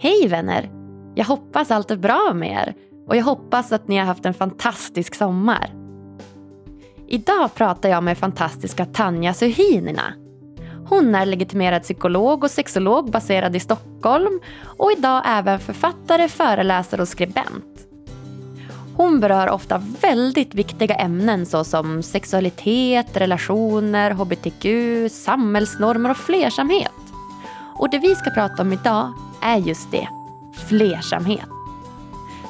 Hej vänner! Jag hoppas allt är bra med er och jag hoppas att ni har haft en fantastisk sommar. Idag pratar jag med fantastiska Tanja Suhinina. Hon är legitimerad psykolog och sexolog baserad i Stockholm och idag även författare, föreläsare och skribent. Hon berör ofta väldigt viktiga ämnen såsom sexualitet, relationer, hbtq, samhällsnormer och flersamhet. Och det vi ska prata om idag är just det, flersamhet.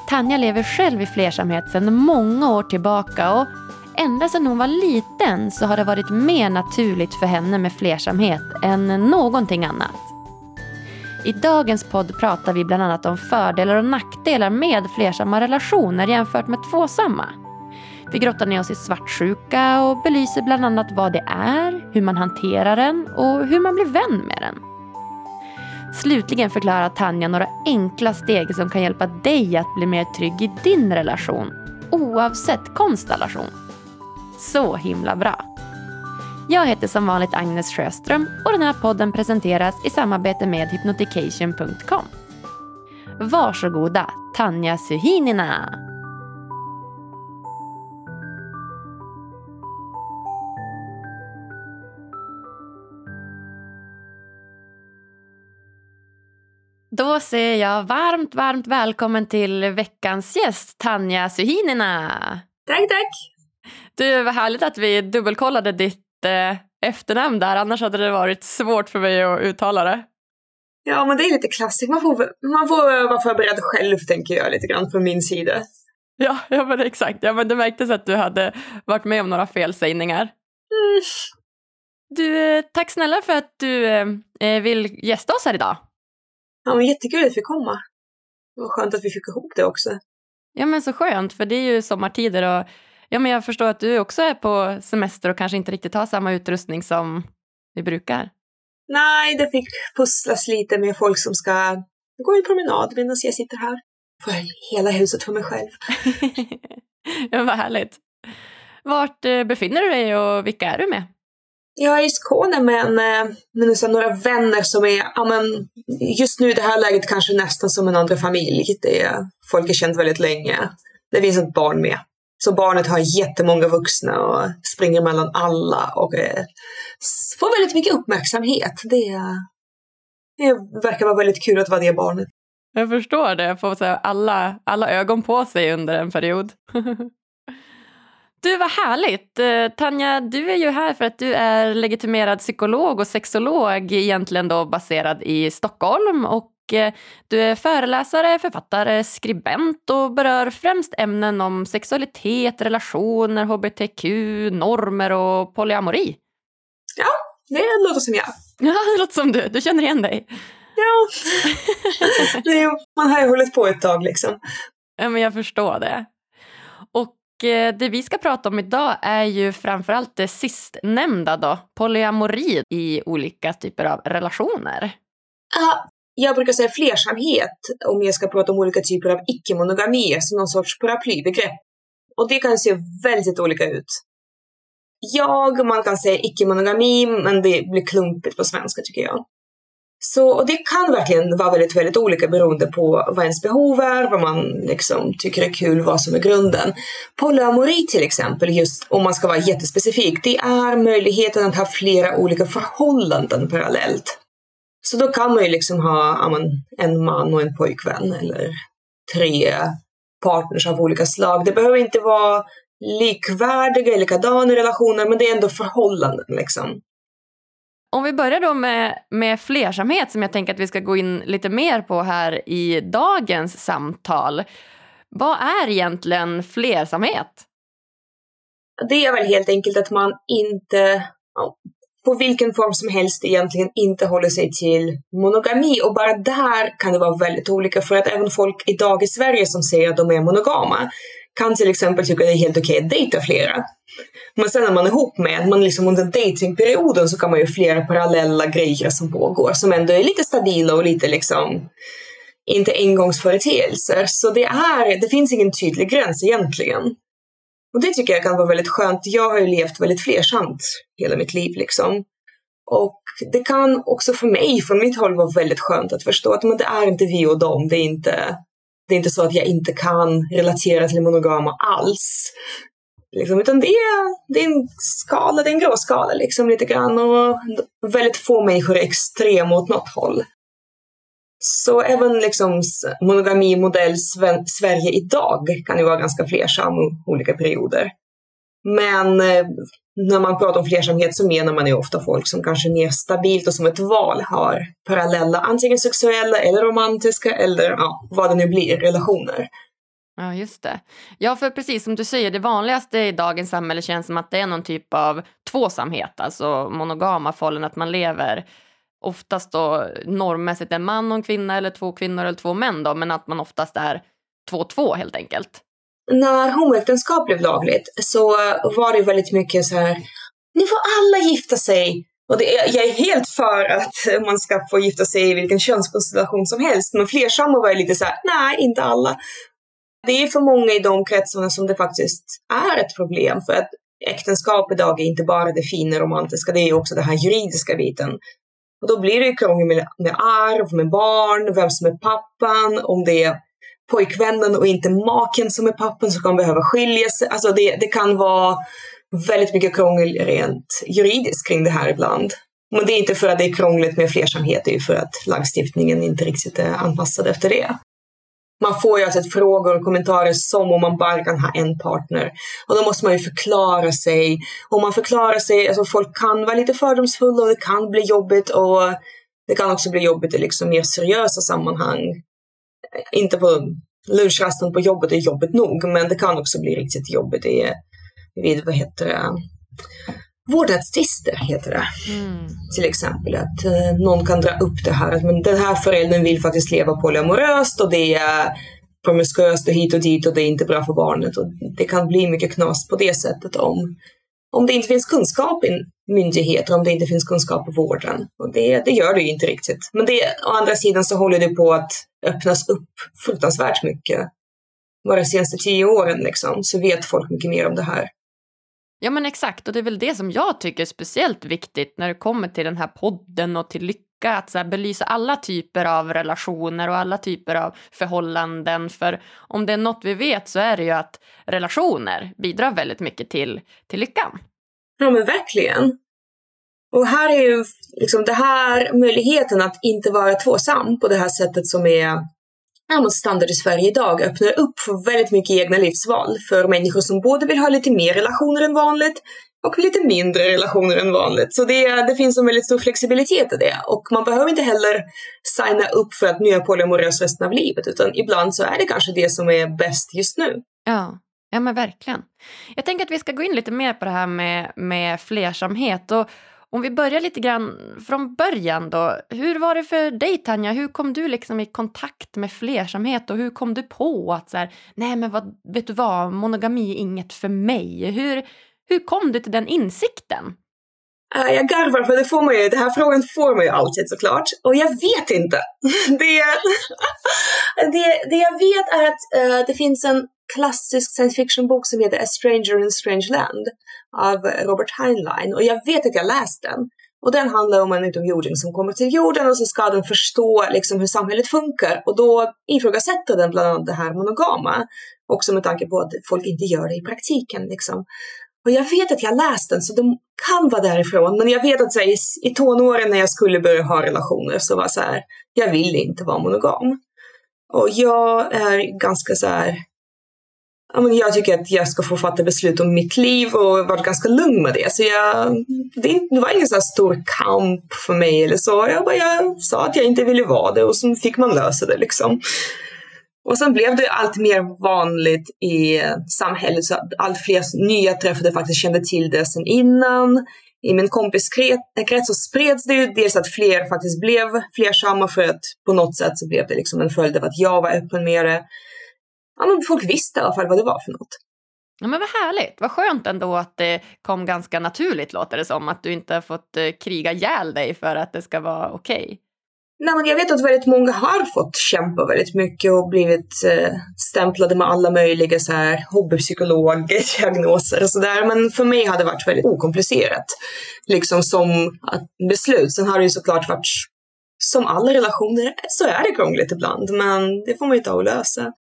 Tanja lever själv i flersamhet sedan många år tillbaka och ända sedan hon var liten så har det varit mer naturligt för henne med flersamhet än någonting annat. I dagens podd pratar vi bland annat om fördelar och nackdelar med flersamma relationer jämfört med tvåsamma. Vi grottar ner oss i svartsjuka och belyser bland annat vad det är, hur man hanterar den och hur man blir vän med den. Slutligen förklarar Tanja några enkla steg som kan hjälpa dig att bli mer trygg i din relation, oavsett konstellation. Så himla bra! Jag heter som vanligt Agnes Sjöström och den här podden presenteras i samarbete med hypnotication.com. Varsågoda, Tanja Suhinina! Då säger jag varmt, varmt välkommen till veckans gäst, Tanja Suhinina. Tack, tack. Du, vad härligt att vi dubbelkollade ditt eh, efternamn där, annars hade det varit svårt för mig att uttala det. Ja, men det är lite klassiskt. Man får, man får vara förberedd själv, tänker jag, lite grann från min sida. Ja, ja men exakt. Ja, men det märktes att du hade varit med om några felsägningar. Mm. Du, eh, tack snälla för att du eh, vill gästa oss här idag. Ja, men jättekul att vi fick komma. Det var skönt att vi fick ihop det också. Ja, men så skönt, för det är ju sommartider och ja, men jag förstår att du också är på semester och kanske inte riktigt har samma utrustning som vi brukar. Nej, det fick pusslas lite med folk som ska gå en promenad medan jag sitter här. Får hela huset för mig själv. ja, vad härligt. Vart eh, befinner du dig och vilka är du med? Jag är i Skåne med, eh, med några vänner som är, ja men just nu i det här läget kanske nästan som en andra familj. Det är, folk har känt väldigt länge. Det finns ett barn med. Så barnet har jättemånga vuxna och springer mellan alla och eh, får väldigt mycket uppmärksamhet. Det, det verkar vara väldigt kul att vara det barnet. Jag förstår det, få alla, alla ögon på sig under en period. Du, vad härligt! Eh, Tanja, du är ju här för att du är legitimerad psykolog och sexolog egentligen då baserad i Stockholm och eh, du är föreläsare, författare, skribent och berör främst ämnen om sexualitet, relationer, hbtq, normer och polyamori. Ja, det låter som jag. Ja, det låter som du. Du känner igen dig. Ja, man har ju hållit på ett tag liksom. Ja, men jag förstår det. Och det vi ska prata om idag är ju framförallt det sistnämnda då, polyamori i olika typer av relationer. Ja, jag brukar säga flersamhet om jag ska prata om olika typer av icke-monogami som någon sorts paraplybegrepp. Och det kan se väldigt olika ut. Jag, man kan säga icke-monogami, men det blir klumpigt på svenska tycker jag. Så, och det kan verkligen vara väldigt, väldigt olika beroende på vad ens behov är, vad man liksom tycker är kul, vad som är grunden. Polyamori till exempel, just om man ska vara jättespecifik, det är möjligheten att ha flera olika förhållanden parallellt. Så då kan man ju liksom ha en man och en pojkvän eller tre partners av olika slag. Det behöver inte vara likvärdiga eller likadana relationer, men det är ändå förhållanden liksom. Om vi börjar då med, med flersamhet som jag tänker att vi ska gå in lite mer på här i dagens samtal. Vad är egentligen flersamhet? Det är väl helt enkelt att man inte, på vilken form som helst egentligen inte håller sig till monogami och bara där kan det vara väldigt olika för att även folk idag i Sverige som säger att de är monogama kan till exempel tycka att det är helt okej att dejta flera. Men sen när man är ihop med man liksom under datingperioden så kan man ju flera parallella grejer som pågår som ändå är lite stabila och lite liksom inte engångsföreteelser. Så det, är, det finns ingen tydlig gräns egentligen. Och det tycker jag kan vara väldigt skönt. Jag har ju levt väldigt flersamt hela mitt liv liksom. Och det kan också för mig, från mitt håll, vara väldigt skönt att förstå att men det är inte vi och dem. Det är inte, det är inte så att jag inte kan relatera till monogama alls. Liksom, utan det är, det är en skala, det är en grå skala liksom lite grann och väldigt få människor är extrema åt något håll. Så även liksom monogamimodell Sverige idag kan ju vara ganska flersam i olika perioder. Men eh, när man pratar om flersamhet så menar man ju ofta folk som kanske mer stabilt och som ett val har parallella, antingen sexuella eller romantiska eller ja, vad det nu blir, relationer. Ja, just det. Ja, för precis som du säger, det vanligaste i dagens samhälle känns som att det är någon typ av tvåsamhet, alltså monogama förhållanden, att man lever oftast då normmässigt en man och en kvinna eller två kvinnor eller två män då, men att man oftast är två-två helt enkelt. När homoäktenskap blev lagligt så var det väldigt mycket så här, nu får alla gifta sig. Och det, jag är helt för att man ska få gifta sig i vilken könskonstellation som helst, men flersamma var ju lite så här, nej, inte alla. Det är för många i de kretsarna som det faktiskt är ett problem, för att äktenskap idag är inte bara det fina romantiska, det är också den här juridiska biten. Och då blir det ju krångel med, med arv, med barn, vem som är pappan, om det är pojkvännen och inte maken som är pappan som kan behöva skilja sig. Alltså det, det kan vara väldigt mycket krångel rent juridiskt kring det här ibland. Men det är inte för att det är krångligt med flersamhet, det är för att lagstiftningen inte riktigt är anpassad efter det. Man får ju alltså frågor och kommentarer som om man bara kan ha en partner. Och då måste man ju förklara sig. Om man förklarar sig, alltså folk kan vara lite fördomsfulla och det kan bli jobbigt och det kan också bli jobbigt i liksom mer seriösa sammanhang. Inte på lunchrasten på jobbet är jobbigt nog, men det kan också bli riktigt jobbigt i, vid, vad heter det, vårdnadstvister heter det. Mm. Till exempel att eh, någon kan dra upp det här att men den här föräldern vill faktiskt leva polyamoröst och det är promiskuöst och hit och dit och det är inte bra för barnet. Och det kan bli mycket knas på det sättet om, om det inte finns kunskap i myndigheter, om det inte finns kunskap i vården. Och det, det gör det ju inte riktigt. Men det, å andra sidan så håller det på att öppnas upp fruktansvärt mycket. Bara de senaste tio åren liksom, så vet folk mycket mer om det här. Ja men exakt, och det är väl det som jag tycker är speciellt viktigt när det kommer till den här podden och till lycka, att så belysa alla typer av relationer och alla typer av förhållanden. För om det är något vi vet så är det ju att relationer bidrar väldigt mycket till, till lyckan. Ja men verkligen. Och här är ju liksom det här möjligheten att inte vara tvåsam på det här sättet som är ja, standard i Sverige idag öppnar upp för väldigt mycket egna livsval för människor som både vill ha lite mer relationer än vanligt och lite mindre relationer än vanligt. Så det, det finns en väldigt stor flexibilitet i det och man behöver inte heller signa upp för att nu är polyamorös resten av livet utan ibland så är det kanske det som är bäst just nu. Ja. Ja men verkligen. Jag tänker att vi ska gå in lite mer på det här med, med flersamhet. Och om vi börjar lite grann från början då. Hur var det för dig Tanja? Hur kom du liksom i kontakt med flersamhet och hur kom du på att så här, nej men vad, vet du vad, monogami är inget för mig. Hur, hur kom du till den insikten? Uh, jag garvar för det får man ju, den här frågan får man ju alltid såklart. Och jag vet inte. det, det, det jag vet är att uh, det finns en klassisk science fiction-bok som heter A Stranger in Strange Land av Robert Heinlein och jag vet att jag läst den. Och den handlar om en utomjording som kommer till jorden och så ska den förstå liksom hur samhället funkar och då ifrågasätter den bland annat det här monogama. Också med tanke på att folk inte gör det i praktiken. Liksom. Men jag vet att jag läst den så de kan vara därifrån men jag vet att här, i, tonåren när jag skulle börja ha relationer så var så här, jag vill inte vara monogam. Och jag är ganska så här, ja, men jag tycker att jag ska få fatta beslut om mitt liv och varit ganska lugn med det. Så jag, det, det var ingen så stor kamp för mig eller så. Jag, bara, jag sa att jag inte ville vara det och så fick man lösa det liksom. Och sen blev det allt mer vanligt i samhället så att allt fler nya träffade faktiskt kände till det sen innan. I min kompiskrets så spreds det ju dels att fler faktiskt blev flersamma för att på något sätt så blev det liksom en följd av att jag var öppen med det ja, men folk visste i alla fall vad det var för något. Ja, men vad härligt, vad skönt ändå att det kom ganska naturligt låter det som, att du inte har fått eh, kriga ihjäl dig för att det ska vara okej. Okay. Nej, men jag vet att väldigt många har fått kämpa väldigt mycket och blivit eh, stämplade med alla möjliga så här, hobbypsykologdiagnoser och sådär. Men för mig har det varit väldigt okomplicerat. Liksom som beslut. Sen har det ju såklart varit, som alla relationer, så är det krångligt ibland. Men det får man ju ta och lösa.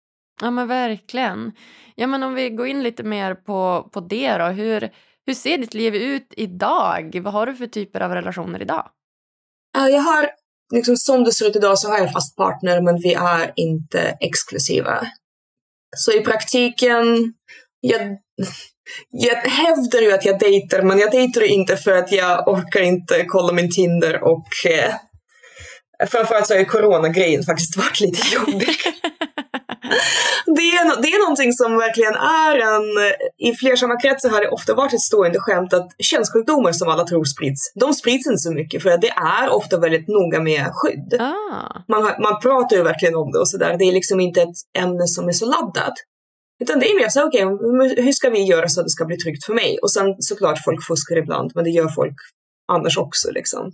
Ja men verkligen. Ja men om vi går in lite mer på, på det då. Hur, hur ser ditt liv ut idag? Vad har du för typer av relationer idag? Jag har liksom som det ser ut idag så har jag fast partner men vi är inte exklusiva. Så i praktiken, jag, jag hävdar ju att jag dejtar men jag dejtar inte för att jag orkar inte kolla min Tinder och eh, framförallt så har ju coronagrejen faktiskt varit lite jobbig. det, är, det är någonting som verkligen är en... I flersamma kretsar har det ofta varit ett stående skämt att könssjukdomar som alla tror sprids, de sprids inte så mycket för att det är ofta väldigt noga med skydd. Ah. Man, man pratar ju verkligen om det och sådär. Det är liksom inte ett ämne som är så laddat. Utan det är mer så, okej, okay, hur ska vi göra så att det ska bli tryggt för mig? Och sen såklart, folk fuskar ibland, men det gör folk annars också liksom.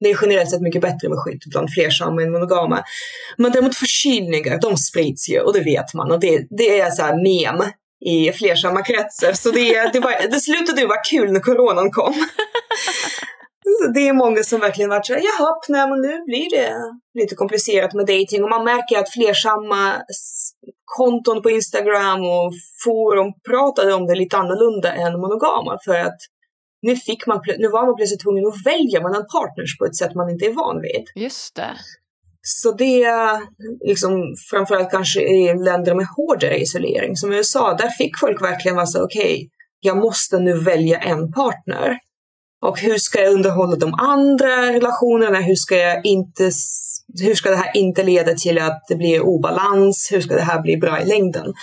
Det är generellt sett mycket bättre med skydd bland flersamma än monogama. Men däremot förkylningar, de sprids ju och det vet man. Och det, det är så här mem i flersamma kretsar. Så det, det, var, det slutade ju vara kul när coronan kom. det är många som verkligen varit såhär, jaha, nej men nu blir det lite komplicerat med dating och man märker att flersamma konton på Instagram och forum pratade om det lite annorlunda än monogama för att nu, fick man, nu var man plötsligt tvungen att välja mellan partners på ett sätt man inte är van vid. Just det. Så det är liksom framförallt kanske i länder med hårdare isolering som USA, där fick folk verkligen vara så okej, okay, jag måste nu välja en partner. Och hur ska jag underhålla de andra relationerna? Hur ska jag inte hur ska det här inte leda till att det blir obalans? Hur ska det här bli bra i längden?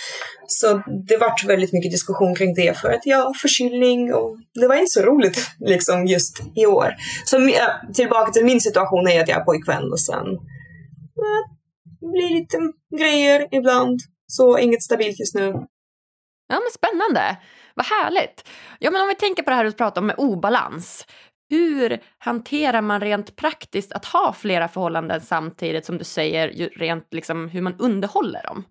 Så det vart väldigt mycket diskussion kring det för att ja, förkylning och det var inte så roligt liksom just i år. Så äh, tillbaka till min situation är att jag är pojkvän och sen äh, det blir lite grejer ibland. Så inget stabilt just nu. Ja men spännande. Vad härligt. Ja men om vi tänker på det här du pratar om med obalans. Hur hanterar man rent praktiskt att ha flera förhållanden samtidigt som du säger rent liksom hur man underhåller dem?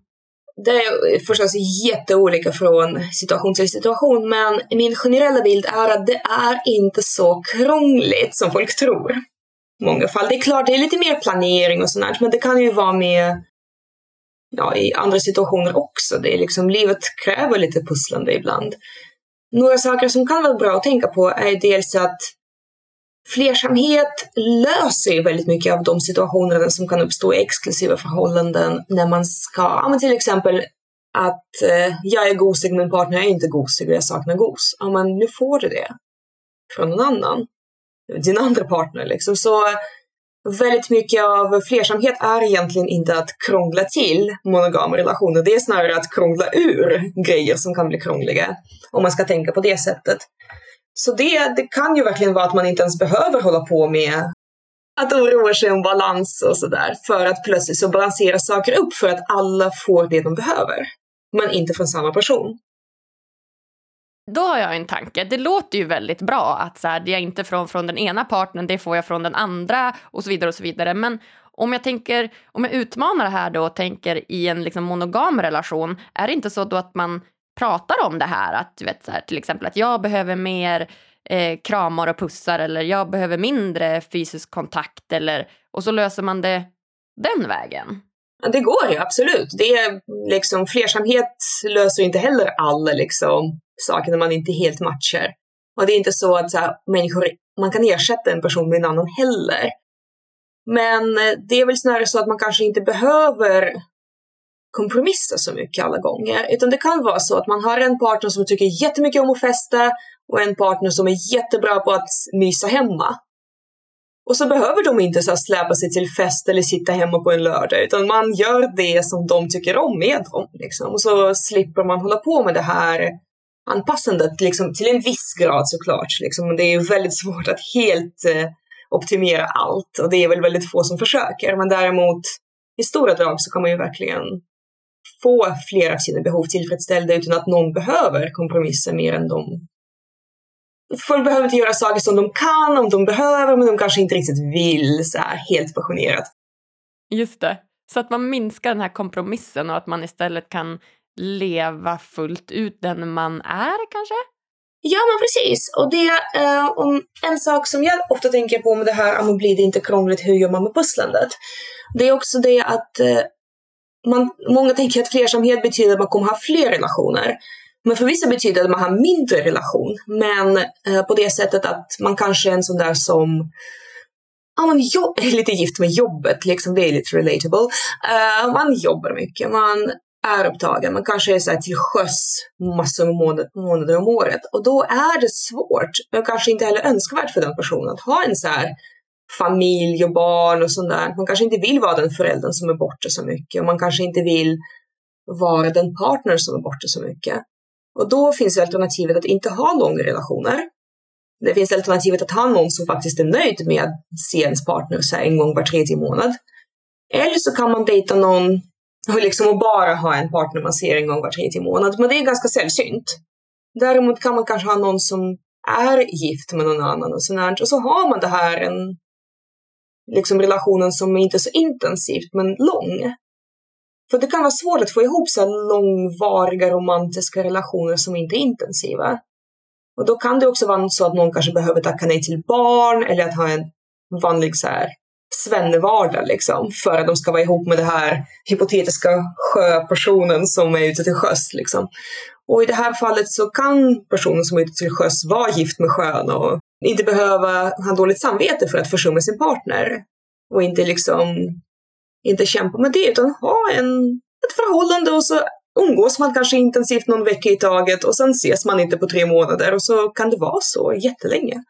Det är förstås jätteolika från situation till situation, men min generella bild är att det är inte så krångligt som folk tror. I många fall. Det är klart, det är lite mer planering och sånt men det kan ju vara med ja, i andra situationer också. Det är liksom, livet kräver lite pusslande ibland. Några saker som kan vara bra att tänka på är dels att Flersamhet löser ju väldigt mycket av de situationer som kan uppstå i exklusiva förhållanden när man ska, ja, men till exempel att eh, jag är gosig min partner är inte gosig och jag saknar gos. Ja men nu får du det från någon annan. Din andra partner liksom. Så väldigt mycket av flersamhet är egentligen inte att krångla till monogama relationer. Det är snarare att krångla ur grejer som kan bli krångliga. Om man ska tänka på det sättet. Så det, det kan ju verkligen vara att man inte ens behöver hålla på med att oroa sig om balans och sådär. För att plötsligt så balanserar saker upp för att alla får det de behöver. Men inte från samma person. Då har jag en tanke. Det låter ju väldigt bra att så här, det jag inte får från den ena partnern, det får jag från den andra och så vidare och så vidare. Men om jag tänker, om jag utmanar det här då och tänker i en liksom monogam relation, är det inte så då att man pratar om det här. Att, du vet, så här, till exempel att jag behöver mer eh, kramar och pussar eller jag behöver mindre fysisk kontakt eller, och så löser man det den vägen. Det går ju absolut. Det är liksom, flersamhet löser inte heller alla liksom, saker när man inte helt matchar. Och det är inte så att så här, människor, man kan ersätta en person med en annan heller. Men eh, det är väl snarare så att man kanske inte behöver kompromissa så mycket alla gånger. Utan det kan vara så att man har en partner som tycker jättemycket om att festa och en partner som är jättebra på att mysa hemma. Och så behöver de inte så släpa sig till fest eller sitta hemma på en lördag, utan man gör det som de tycker om med dem. Liksom. Och så slipper man hålla på med det här anpassandet liksom, till en viss grad såklart. Liksom. Det är ju väldigt svårt att helt eh, optimera allt och det är väl väldigt få som försöker. Men däremot i stora drag så kan man ju verkligen få fler av sina behov tillfredsställda utan att någon behöver kompromissa mer än de folk behöver inte göra saker som de kan, om de behöver, men de kanske inte riktigt vill så här helt passionerat. Just det. Så att man minskar den här kompromissen och att man istället kan leva fullt ut den man är kanske? Ja, men precis. Och det uh, om en sak som jag ofta tänker på med det här, om blir det inte krångligt, hur gör man med pusslandet? Det är också det att uh, man, många tänker att flersamhet betyder att man kommer ha fler relationer. Men för vissa betyder det att man har mindre relation. Men eh, på det sättet att man kanske är en sån där som ja, man jobb, är lite gift med jobbet, liksom, det är lite relatable. Eh, man jobbar mycket, man är upptagen, man kanske är så här till sjöss massor med månader, månader om året och då är det svårt, och kanske inte heller önskvärt för den personen att ha en så här familj och barn och sånt där. Man kanske inte vill vara den föräldern som är borta så mycket och man kanske inte vill vara den partner som är borta så mycket. Och då finns alternativet att inte ha långa relationer. Det finns alternativet att ha någon som faktiskt är nöjd med att se ens partner så en gång var tredje månad. Eller så kan man dejta någon och liksom bara ha en partner man ser en gång var tredje månad. Men det är ganska sällsynt. Däremot kan man kanske ha någon som är gift med någon annan och sånt och så har man det här en liksom relationen som är inte så intensivt men lång. För det kan vara svårt att få ihop så långvariga romantiska relationer som inte är intensiva. Och då kan det också vara så att någon kanske behöver tacka nej till barn eller att ha en vanlig så här svennevardag liksom, för att de ska vara ihop med den här hypotetiska sjöpersonen som är ute till sjöss. Liksom. Och i det här fallet så kan personen som är ute till sjöss vara gift med sjön och inte behöva ha dåligt samvete för att försumma sin partner. Och inte liksom inte kämpa med det, utan ha en, ett förhållande och så umgås man kanske intensivt någon vecka i taget och sen ses man inte på tre månader och så kan det vara så jättelänge.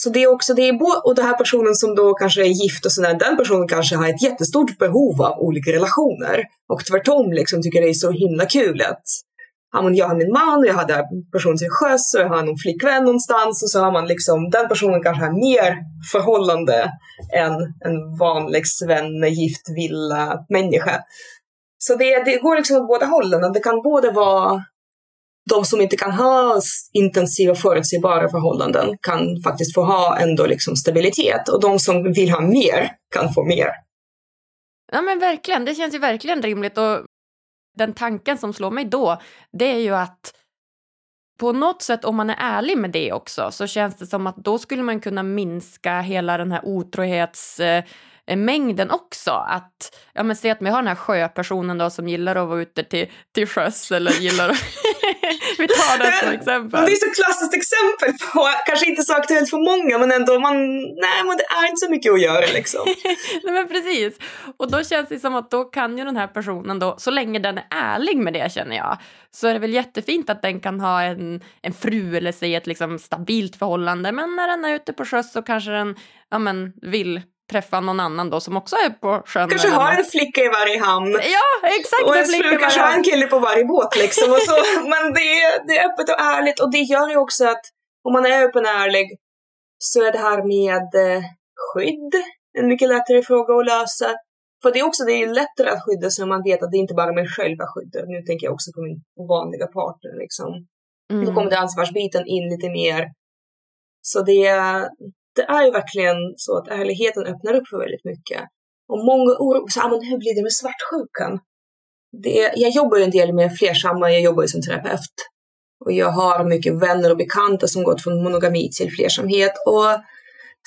Så det är också, det är och den här personen som då kanske är gift och sådär, den personen kanske har ett jättestort behov av olika relationer. Och tvärtom liksom tycker det är så himla kul att ja, men jag har min man och jag har den personen till sjöss och jag har någon flickvän någonstans och så har man liksom, den personen kanske har mer förhållande än en vanlig svenne-gift-villa-människa. Så det, det går liksom åt båda hållen. Det kan både vara de som inte kan ha intensiva förutsägbara förhållanden kan faktiskt få ha ändå liksom stabilitet och de som vill ha mer kan få mer. Ja men verkligen, det känns ju verkligen rimligt och den tanken som slår mig då det är ju att på något sätt om man är ärlig med det också så känns det som att då skulle man kunna minska hela den här otrohets mängden också. Att, ja men säg att vi har den här sjöpersonen då som gillar att vara ute till, till sjöss eller gillar att vi tar det som exempel. Det är så klassiskt exempel på, kanske inte så aktuellt för många men ändå man, nej men det är inte så mycket att göra liksom. nej men precis. Och då känns det som att då kan ju den här personen då, så länge den är ärlig med det känner jag, så är det väl jättefint att den kan ha en, en fru eller säg ett liksom stabilt förhållande men när den är ute på sjöss så kanske den ja, men, vill träffa någon annan då som också är på sjön. Kanske har en flicka i varje hamn. Ja, exakt. Och en flicka kanske har en kille på varje båt liksom. Och så. Men det är, det är öppet och ärligt och det gör ju också att om man är öppen och ärlig så är det här med eh, skydd en mycket lättare fråga att lösa. För det är också det är lättare att skydda sig om man vet att det inte bara är mig själv jag skyddar. Nu tänker jag också på min vanliga partner liksom. Mm. Då kommer det ansvarsbiten in lite mer. Så det, det är ju verkligen så att ärligheten öppnar upp för väldigt mycket. Och många oroar sig, ah, men hur blir det med svartsjukan? Det, jag jobbar ju en del med flersamma, jag jobbar ju som terapeut. Och jag har mycket vänner och bekanta som gått från monogami till flersamhet. Och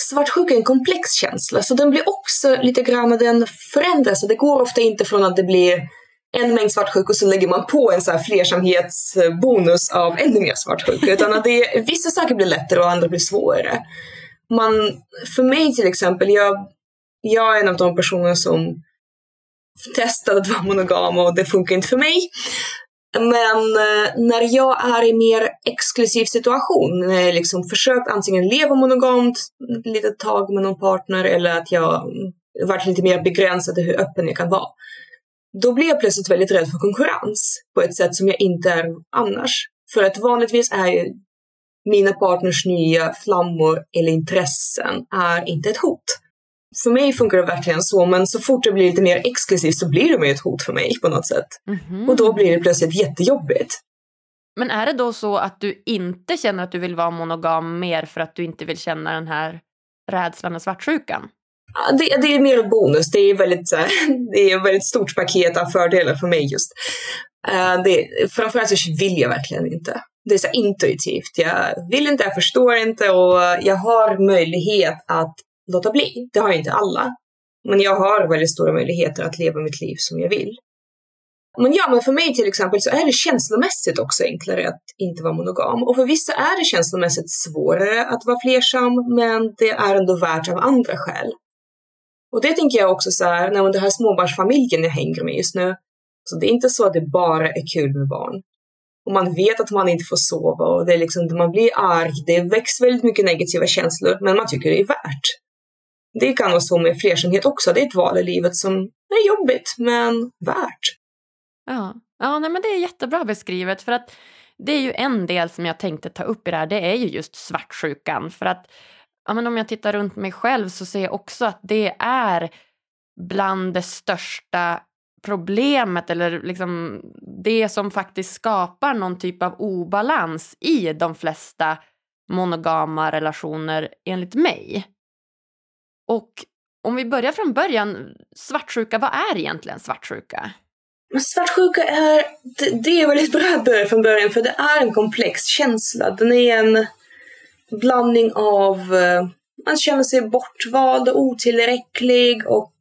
svartsjuka är en komplex känsla, så den blir också lite grann, den förändras. Det går ofta inte från att det blir en mängd svartsjuka och så lägger man på en så här flersamhetsbonus av ännu mer svartsjuka. Utan att det, vissa saker blir lättare och andra blir svårare man, för mig till exempel, jag, jag är en av de personer som testade att vara monogam och det funkar inte för mig. Men eh, när jag är i mer exklusiv situation, när jag liksom försökt antingen leva monogamt ett litet tag med någon partner eller att jag varit lite mer begränsad i hur öppen jag kan vara. Då blir jag plötsligt väldigt rädd för konkurrens på ett sätt som jag inte är annars. För att vanligtvis är ju mina partners nya flammor eller intressen är inte ett hot. För mig funkar det verkligen så, men så fort det blir lite mer exklusivt så blir det mer ett hot för mig på något sätt. Mm -hmm. Och då blir det plötsligt jättejobbigt. Men är det då så att du inte känner att du vill vara monogam mer för att du inte vill känna den här rädslan och svartsjukan? Det, det är mer bonus. Det är, väldigt, det är ett väldigt stort paket av fördelar för mig just. Uh, det, framförallt så vill jag verkligen inte. Det är så intuitivt. Jag vill inte, jag förstår inte och jag har möjlighet att låta bli. Det har inte alla. Men jag har väldigt stora möjligheter att leva mitt liv som jag vill. Men ja, men för mig till exempel så är det känslomässigt också enklare att inte vara monogam. Och för vissa är det känslomässigt svårare att vara flersam, men det är ändå värt av andra skäl. Och det tänker jag också så här, när den här småbarnsfamiljen jag hänger med just nu, så det är inte så att det bara är kul med barn. Och man vet att man inte får sova och det är liksom, man blir arg, det väcks väldigt mycket negativa känslor, men man tycker det är värt. Det kan vara så med flersamhet också, det är ett val i livet som är jobbigt, men värt. Ja, ja nej, men det är jättebra beskrivet. För att det är ju en del som jag tänkte ta upp i det här, det är ju just svartsjukan. För att ja, men om jag tittar runt mig själv så ser jag också att det är bland det största problemet eller liksom det som faktiskt skapar någon typ av obalans i de flesta monogama relationer enligt mig. Och om vi börjar från början, svartsjuka, vad är egentligen svartsjuka? Svartsjuka är, det, är väldigt bra att börja från början för det är en komplex känsla. Den är en blandning av eh, man känner sig bortvald och otillräcklig och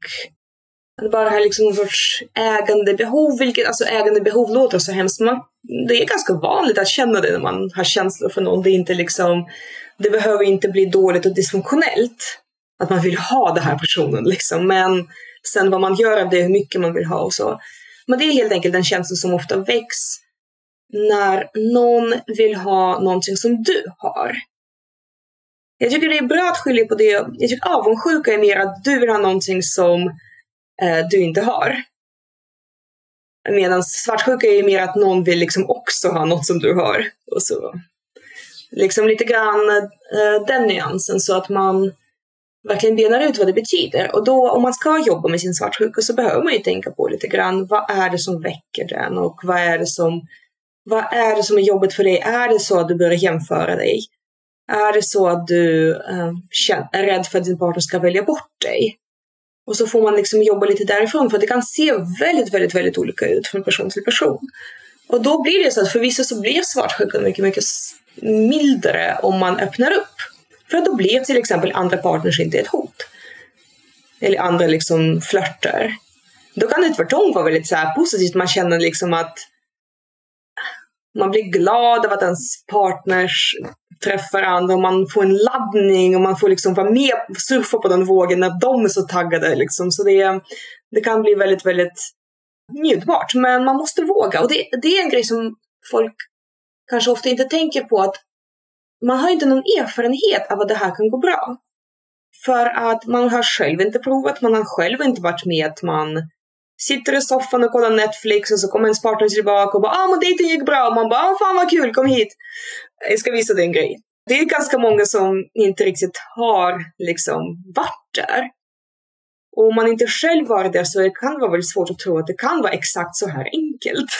att bara här liksom någon sorts ägandebehov, vilket alltså ägandebehov låter så hemskt. Man, det är ganska vanligt att känna det när man har känslor för någon. Det är inte liksom, det behöver inte bli dåligt och dysfunktionellt. Att man vill ha den här personen liksom. Men sen vad man gör av det, hur mycket man vill ha och så. Men det är helt enkelt en känsla som ofta väcks när någon vill ha någonting som du har. Jag tycker det är bra att skilja på det. Jag tycker avundsjuka är mer att du vill ha någonting som eh, du inte har. Medan svartsjuka är mer att någon vill liksom också ha något som du har. Och så. Liksom lite grann eh, den nyansen så att man verkligen benar ut vad det betyder. Och då om man ska jobba med sin svartsjuka så behöver man ju tänka på lite grann vad är det som väcker den och vad är det som, vad är, det som är jobbigt för dig? Är det så att du börjar jämföra dig? Är det så att du äh, är rädd för att din partner ska välja bort dig? Och så får man liksom jobba lite därifrån för det kan se väldigt, väldigt, väldigt olika ut från person till person. Och då blir det så att för vissa så blir svartsjukan mycket, mycket mildare om man öppnar upp. För då blir till exempel andra partners inte ett hot. Eller andra liksom flörtar. Då kan det tvärtom vara väldigt så här positivt. Man känner liksom att man blir glad av att ens partners träffar andra och man får en laddning och man får liksom vara med och surfa på den vågen när de är så taggade. Liksom. Så det, det kan bli väldigt, väldigt njutbart. Men man måste våga och det, det är en grej som folk kanske ofta inte tänker på att man har inte någon erfarenhet av att det här kan gå bra. För att man har själv inte provat, man har själv inte varit med att man sitter i soffan och kollar Netflix och så kommer ens partner tillbaka och bara ah men dejten gick bra och man bara ah, fan vad kul, kom hit. Jag ska visa dig en grej. Det är ganska många som inte riktigt har liksom varit där. Och om man inte själv varit där så kan det vara väldigt svårt att tro att det kan vara exakt så här enkelt.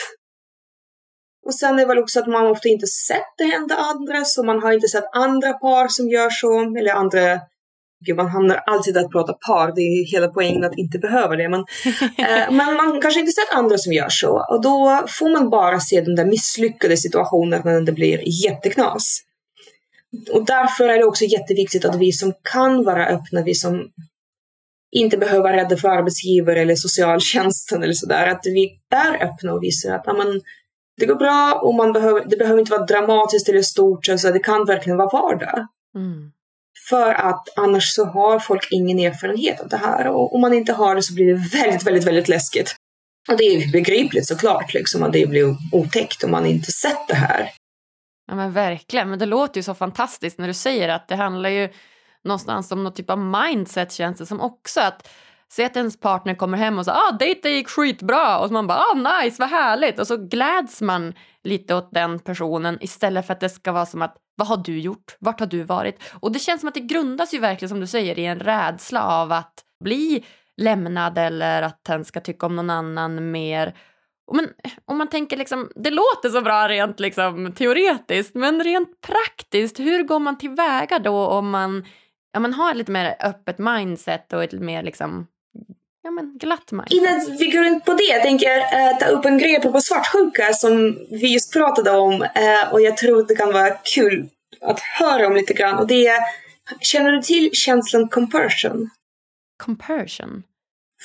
Och sen är det väl också att man ofta inte sett det hända andra, så man har inte sett andra par som gör så, eller andra Gud, man hamnar alltid att prata par, det är hela poängen att inte behöva det. Men, eh, men man kanske inte sett andra som gör så. Och då får man bara se den där misslyckade situationen när det blir jätteknas. Och därför är det också jätteviktigt att vi som kan vara öppna, vi som inte behöver vara rädda för arbetsgivare eller socialtjänsten eller sådär, att vi är öppna och visar att amen, det går bra och man behöver, det behöver inte vara dramatiskt eller stort, så det kan verkligen vara vardag. Mm. För att annars så har folk ingen erfarenhet av det här. Och om man inte har det så blir det väldigt, väldigt, väldigt läskigt. Och det är begripligt såklart, liksom, att det blir otäckt om man inte sett det här. Ja men verkligen, men det låter ju så fantastiskt när du säger att det handlar ju någonstans om någon typ av mindset känns det som också. Att Se att ens partner kommer hem och säger ah, dejten gick skitbra. Och så man bara ah, nice, vad härligt. Och så gläds man lite åt den personen istället för att det ska vara som att vad har du gjort? Vart har du varit? Och det känns som att det grundas ju verkligen som du säger i en rädsla av att bli lämnad eller att den ska tycka om någon annan mer. Men om man tänker liksom, det låter så bra rent liksom, teoretiskt, men rent praktiskt, hur går man tillväga då om man, ja, man har ett lite mer öppet mindset och ett lite mer liksom, ja, men glatt mindset? Innan vi går in på det, jag tänker äh, ta upp en grej på svartsjuka som vi just pratade om äh, och jag tror det kan vara kul att höra om lite grann och det är, känner du till känslan compersion? Compersion?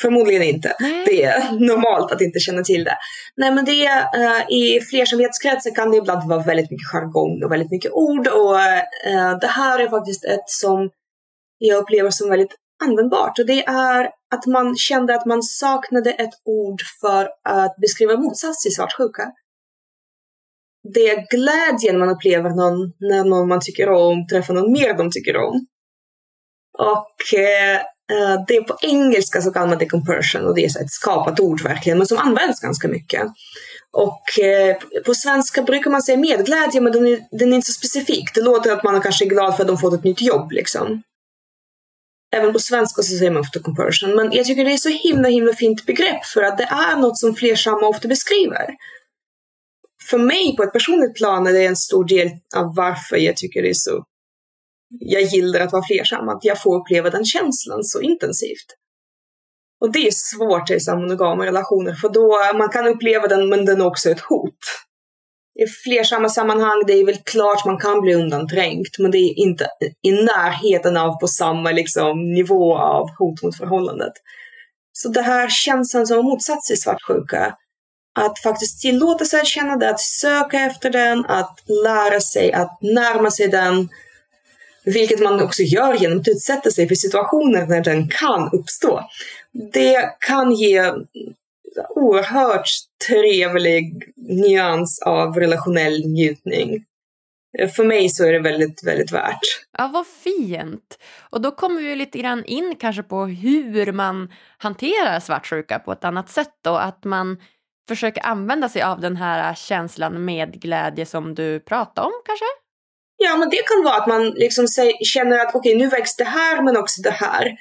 Förmodligen inte. Nej. Det är normalt att inte känna till det. Nej men det är, uh, i flersamhetskretsar kan det ibland vara väldigt mycket jargong och väldigt mycket ord och uh, det här är faktiskt ett som jag upplever som väldigt användbart och det är att man kände att man saknade ett ord för att beskriva motsats till svartsjuka. Det är glädjen man upplever någon, när någon man tycker om träffar någon mer de tycker om. Och eh, eh det är på engelska så kallar man det compersion och det är ett skapat ord verkligen, men som används ganska mycket. Och eh, på svenska brukar man säga medglädje, men den är, den är inte så specifik. Det låter att man kanske är glad för att de fått ett nytt jobb liksom. Även på svenska så säger man ofta compersion, men jag tycker det är så himla himla fint begrepp för att det är något som flersamma ofta beskriver. För mig på ett personligt plan är det en stor del av varför jag tycker det är så jag gillar att vara flersam, att jag får uppleva den känslan så intensivt. Och det är svårt i monogama relationer, för då man kan uppleva den, men den är också ett hot. I flersamma sammanhang, det är väl klart man kan bli undanträngt, men det är inte i närheten av på samma liksom, nivå av hot mot förhållandet. Så det här känslan som motsats till svartsjuka, att faktiskt tillåta sig att känna det, att söka efter den, att lära sig att närma sig den, vilket man också gör genom att utsätta sig för situationer när den kan uppstå. Det kan ge oerhört trevlig nyans av relationell njutning. För mig så är det väldigt, väldigt värt. Ja, vad fint! Och då kommer vi lite grann in kanske på hur man hanterar svartsjuka på ett annat sätt då. Att man försöker använda sig av den här känslan med glädje som du pratade om kanske? Ja, men det kan vara att man liksom känner att okej, okay, nu växer det här, men också det här.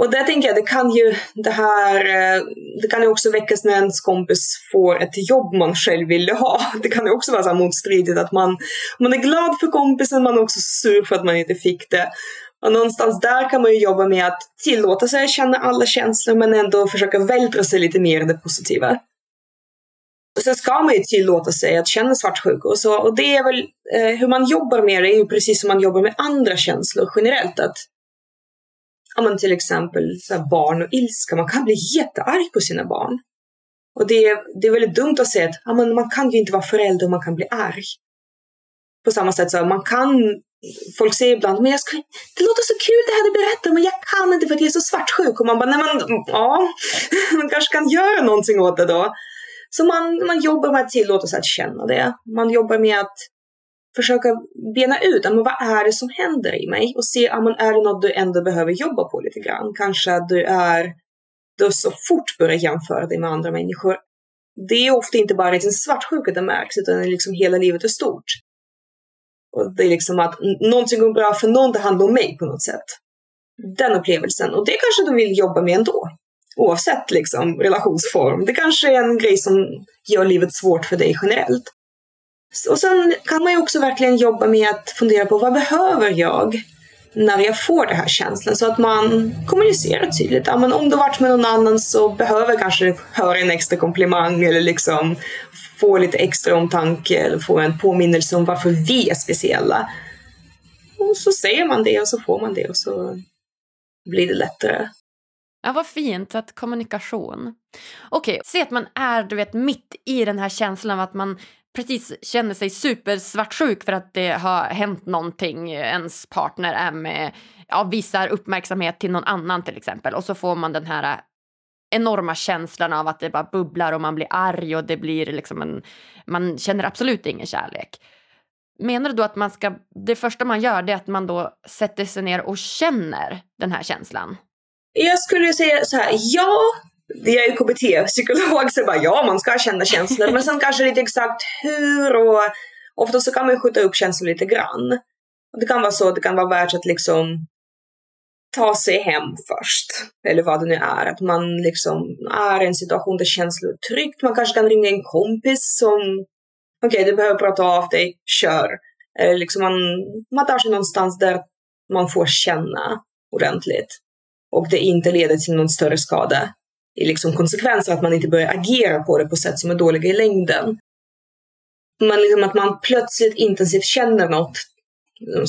Och där tänker jag, det kan ju det här, eh, det kan ju också väckas när ens kompis får ett jobb man själv ville ha. Det kan ju också vara så motstridigt att man, man är glad för kompisen, man är också sur för att man inte fick det. Och någonstans där kan man ju jobba med att tillåta sig att känna alla känslor men ändå försöka vältra sig lite mer i det positiva. Och sen ska man ju tillåta sig att känna svartsjuka och så. Och det är väl eh, hur man jobbar med det är ju precis som man jobbar med andra känslor generellt. Att, ja, men till exempel så här, barn och ilska. Man kan bli jättearg på sina barn. Och det är, det är väldigt dumt att säga att ja, men man kan ju inte vara förälder och man kan bli arg. På samma sätt så man kan, folk säger ibland, men jag ska, det låter så kul det här du berättar, men jag kan inte för att jag är så svartsjuk. Och man bara, nej men ja, man kanske kan göra någonting åt det då. Så man, man jobbar med att tillåta sig att känna det. Man jobbar med att försöka bena ut ah, men vad är det som händer i mig och se ah, men är det något du ändå behöver jobba på lite grann. Kanske att du är du så fort börjar jämföra dig med andra människor. Det är ofta inte bara i din svartsjuka det märks utan det är liksom hela livet är stort. Och det är liksom att någonting går bra för någon, det handlar om mig på något sätt. Den upplevelsen. Och det kanske du vill jobba med ändå oavsett liksom, relationsform. Det kanske är en grej som gör livet svårt för dig generellt. Och sen kan man ju också verkligen jobba med att fundera på vad behöver jag när jag får den här känslan så att man kommunicerar tydligt. Ja, men om du varit med någon annan så behöver kanske höra en extra komplimang eller liksom få lite extra omtanke eller få en påminnelse om varför vi är speciella. Och så säger man det och så får man det och så blir det lättare. Ja, vad fint. Att kommunikation. Okej, okay, se att man är du vet, mitt i den här känslan av att man precis känner sig supersvartsjuk för att det har hänt någonting. Ens partner är med, ja, visar uppmärksamhet till någon annan till exempel. Och så får man den här enorma känslan av att det bara bubblar och man blir arg och det blir liksom en... Man känner absolut ingen kärlek. Menar du då att man ska... Det första man gör det är att man då sätter sig ner och känner den här känslan? Jag skulle säga så här, ja, jag är ju KBT-psykolog så bara ja, man ska känna känslor, men sen kanske lite exakt hur och ofta så kan man ju skjuta upp känslor lite grann. Det kan vara så, att det kan vara värt att liksom ta sig hem först. Eller vad det nu är. Att man liksom är i en situation där känslor är tryggt. Man kanske kan ringa en kompis som, okej okay, du behöver prata av dig, kör. Eller liksom man, man tar sig någonstans där man får känna ordentligt. Och det inte leder till någon större skada liksom konsekvenser, att man inte börjar agera på det på sätt som är dåliga i längden. Man liksom att man plötsligt intensivt känner något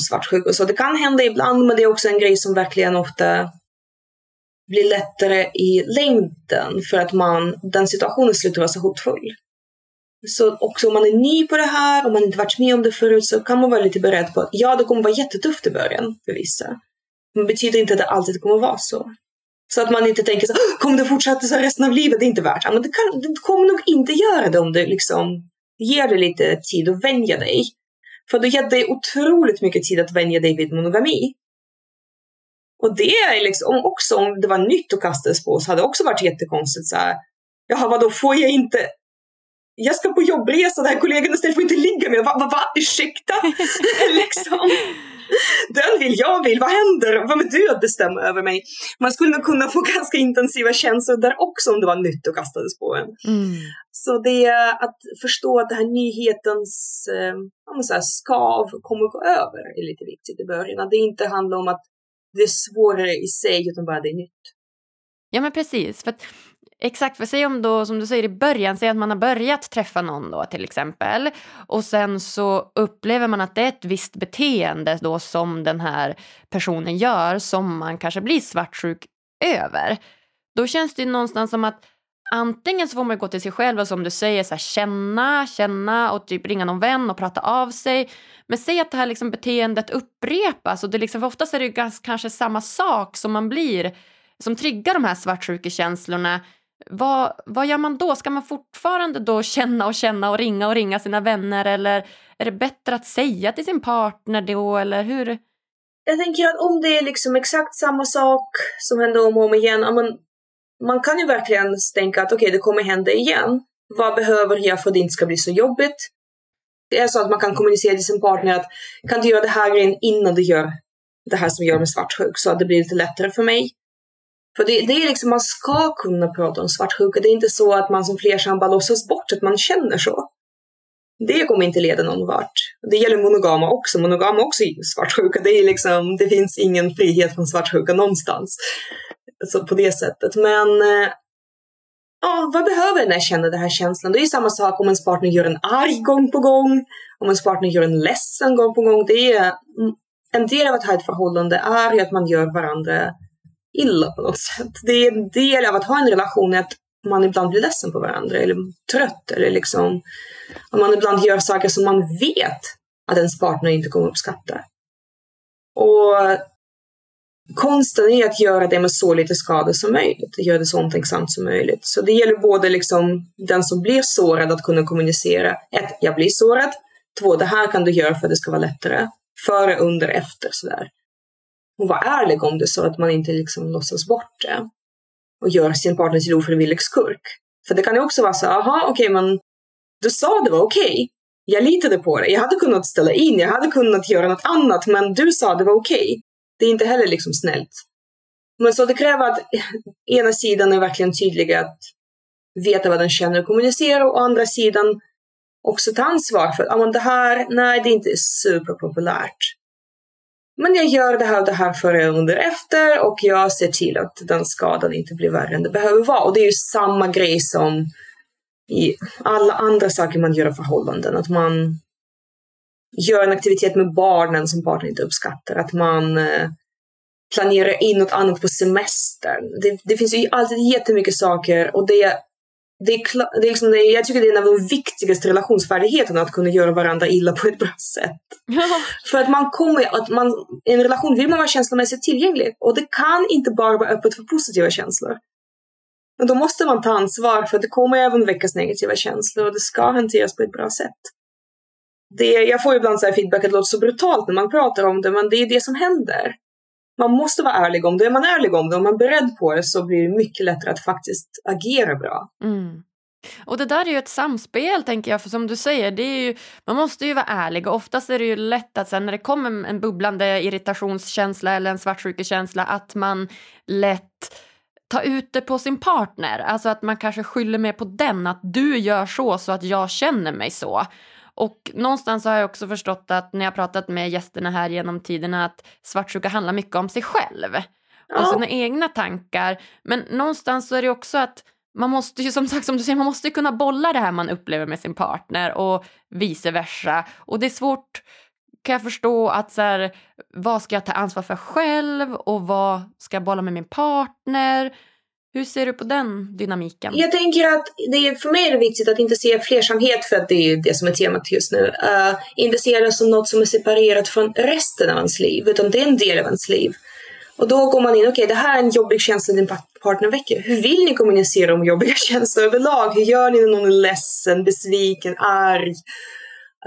svartsjuk så. Det kan hända ibland, men det är också en grej som verkligen ofta blir lättare i längden för att man, den situationen slutar vara så hotfull. Så också om man är ny på det här, om man inte varit med om det förut, så kan man vara lite beredd på att ja, det kommer vara jättetufft i början för vissa. Men det betyder inte att det alltid kommer vara så. Så att man inte tänker så kommer det fortsätta så resten av livet? Det är inte värt. Men det, kan, det kommer nog inte göra det om du liksom ger det lite tid att vänja dig. För det ger dig otroligt mycket tid att vänja dig vid monogami. Och det är liksom också om det var nytt att kastades på så hade det också varit jättekonstigt så här. Jaha, vadå får jag inte? Jag ska på jobbresa, den här kollegan istället får inte ligga med. Va, va, va? Ursäkta? liksom den vill, jag vill, vad händer? Vad med du att bestämma över mig? Man skulle nog kunna få ganska intensiva känslor där också om det var nytt och kastades på en. Mm. Så det är att förstå att det här nyhetens eh, så här, skav kommer gå över är lite viktigt i början. Att det inte handlar om att det är svårare i sig utan bara det är nytt. Ja men precis. För att Exakt, för säg om då som du säger i början, säg att man har börjat träffa någon då till exempel och sen så upplever man att det är ett visst beteende då som den här personen gör som man kanske blir svartsjuk över. Då känns det ju någonstans som att antingen så får man gå till sig själv och som du säger så här, känna, känna och typ ringa någon vän och prata av sig. Men säg att det här liksom beteendet upprepas och det liksom, för oftast är det ju ganska, kanske samma sak som man blir som triggar de här svartsjukekänslorna vad, vad gör man då? Ska man fortfarande då känna och känna och ringa och ringa sina vänner eller är det bättre att säga till sin partner då eller hur? Jag tänker att om det är liksom exakt samma sak som händer om och om igen, man, man kan ju verkligen tänka att okej, okay, det kommer hända igen. Vad behöver jag för att det inte ska bli så jobbigt? Det är så att man kan kommunicera till sin partner att kan du göra det här grejen innan du gör det här som gör mig svartsjuk så att det blir lite lättare för mig. För det, det, är liksom, man ska kunna prata om svartsjuka. Det är inte så att man som flersam bara låtsas bort att man känner så. Det kommer inte leda någon vart. Det gäller monogama också. Monogama också är svartsjuka. Det, är liksom, det finns ingen frihet från svartsjuka någonstans. Så på det sättet. Men eh, ja, vad behöver när jag känner den här känslan? Det är samma sak om ens partner gör en arg gång på gång. Om ens partner gör en ledsen gång på gång. Det är, mm, en del av att ha ett förhållande är ju att man gör varandra illa på något sätt. Det är en del av att ha en relation att man ibland blir ledsen på varandra eller trött eller liksom att man ibland gör saker som man vet att ens partner inte kommer uppskatta. Och konsten är att göra det med så lite skada som möjligt, göra det så omtänksamt som möjligt. Så det gäller både liksom den som blir sårad att kunna kommunicera, ett, jag blir sårad, två, det här kan du göra för att det ska vara lättare, före, under, efter sådär och vara ärlig om det så att man inte liksom låtsas bort det och gör sin partner till ofrivillig skurk. För det kan ju också vara så, aha, okej, okay, men du sa det var okej. Okay. Jag litade på det. Jag hade kunnat ställa in, jag hade kunnat göra något annat, men du sa det var okej. Okay. Det är inte heller liksom snällt. Men så det kräver att ena sidan är verkligen tydlig att veta vad den känner och kommunicera och andra sidan också ta ansvar för att ah, det här, nej, det är inte superpopulärt. Men jag gör det här och det här före, under, efter och jag ser till att den skadan inte blir värre än det behöver vara. Och det är ju samma grej som i alla andra saker man gör i förhållanden. Att man gör en aktivitet med barnen som partnern inte uppskattar. Att man eh, planerar in något annat på semestern. Det, det finns ju alltid jättemycket saker och det det är, det är liksom, det är, jag tycker det är en av de viktigaste relationsfärdigheterna att kunna göra varandra illa på ett bra sätt. för att man kommer, att man, i en relation vill man vara känslomässigt tillgänglig och det kan inte bara vara öppet för positiva känslor. Men då måste man ta ansvar för att det kommer även väckas negativa känslor och det ska hanteras på ett bra sätt. Det, jag får ibland så feedback att det låter så brutalt när man pratar om det, men det är det som händer man måste vara ärlig om det. Är man ärlig om det och man är beredd på det så blir det mycket lättare att faktiskt agera bra. Mm. Och det där är ju ett samspel tänker jag, för som du säger, det är ju, man måste ju vara ärlig och oftast är det ju lätt att sen när det kommer en bubblande irritationskänsla eller en svartsjukekänsla att man lätt tar ut det på sin partner. Alltså att man kanske skyller mer på den, att du gör så så att jag känner mig så. Och någonstans har jag också förstått att när jag pratat med gästerna här genom tiderna att svartsjuka handlar mycket om sig själv. Ja. Och sina egna tankar. Men någonstans så är det också att man måste ju som sagt som du säger, man måste kunna bolla det här man upplever med sin partner och vice versa. Och det är svårt kan jag förstå att så här, vad ska jag ta ansvar för själv och vad ska jag bolla med min partner? Hur ser du på den dynamiken? Jag tänker att det är, för mig är det viktigt att inte se flersamhet, för att det är ju det som är temat just nu. Uh, inte se det som något som är separerat från resten av ens liv, utan det är en del av ens liv. Och då går man in, okej okay, det här är en jobbig känsla din partner väcker. Hur vill ni kommunicera om jobbiga känslor överlag? Hur gör ni när någon är ledsen, besviken, arg,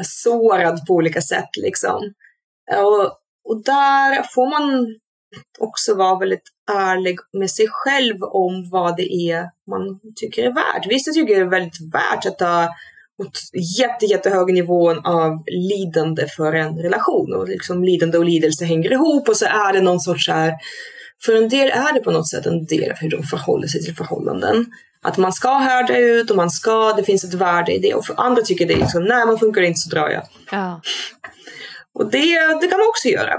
sårad på olika sätt liksom? Eh, och, och där får man också vara väldigt ärlig med sig själv om vad det är man tycker är värt. Vissa tycker det är väldigt värt att åt jätte, jättehög nivån av lidande för en relation. Och liksom lidande och lidelse hänger ihop och så är det någon sorts här, för en del är det på något sätt en del av hur de förhåller sig till förhållanden. Att man ska härda ut och man ska, det finns ett värde i det. Och för andra tycker det är liksom, nej man funkar inte så drar jag. Ja. Och det, det kan man också göra.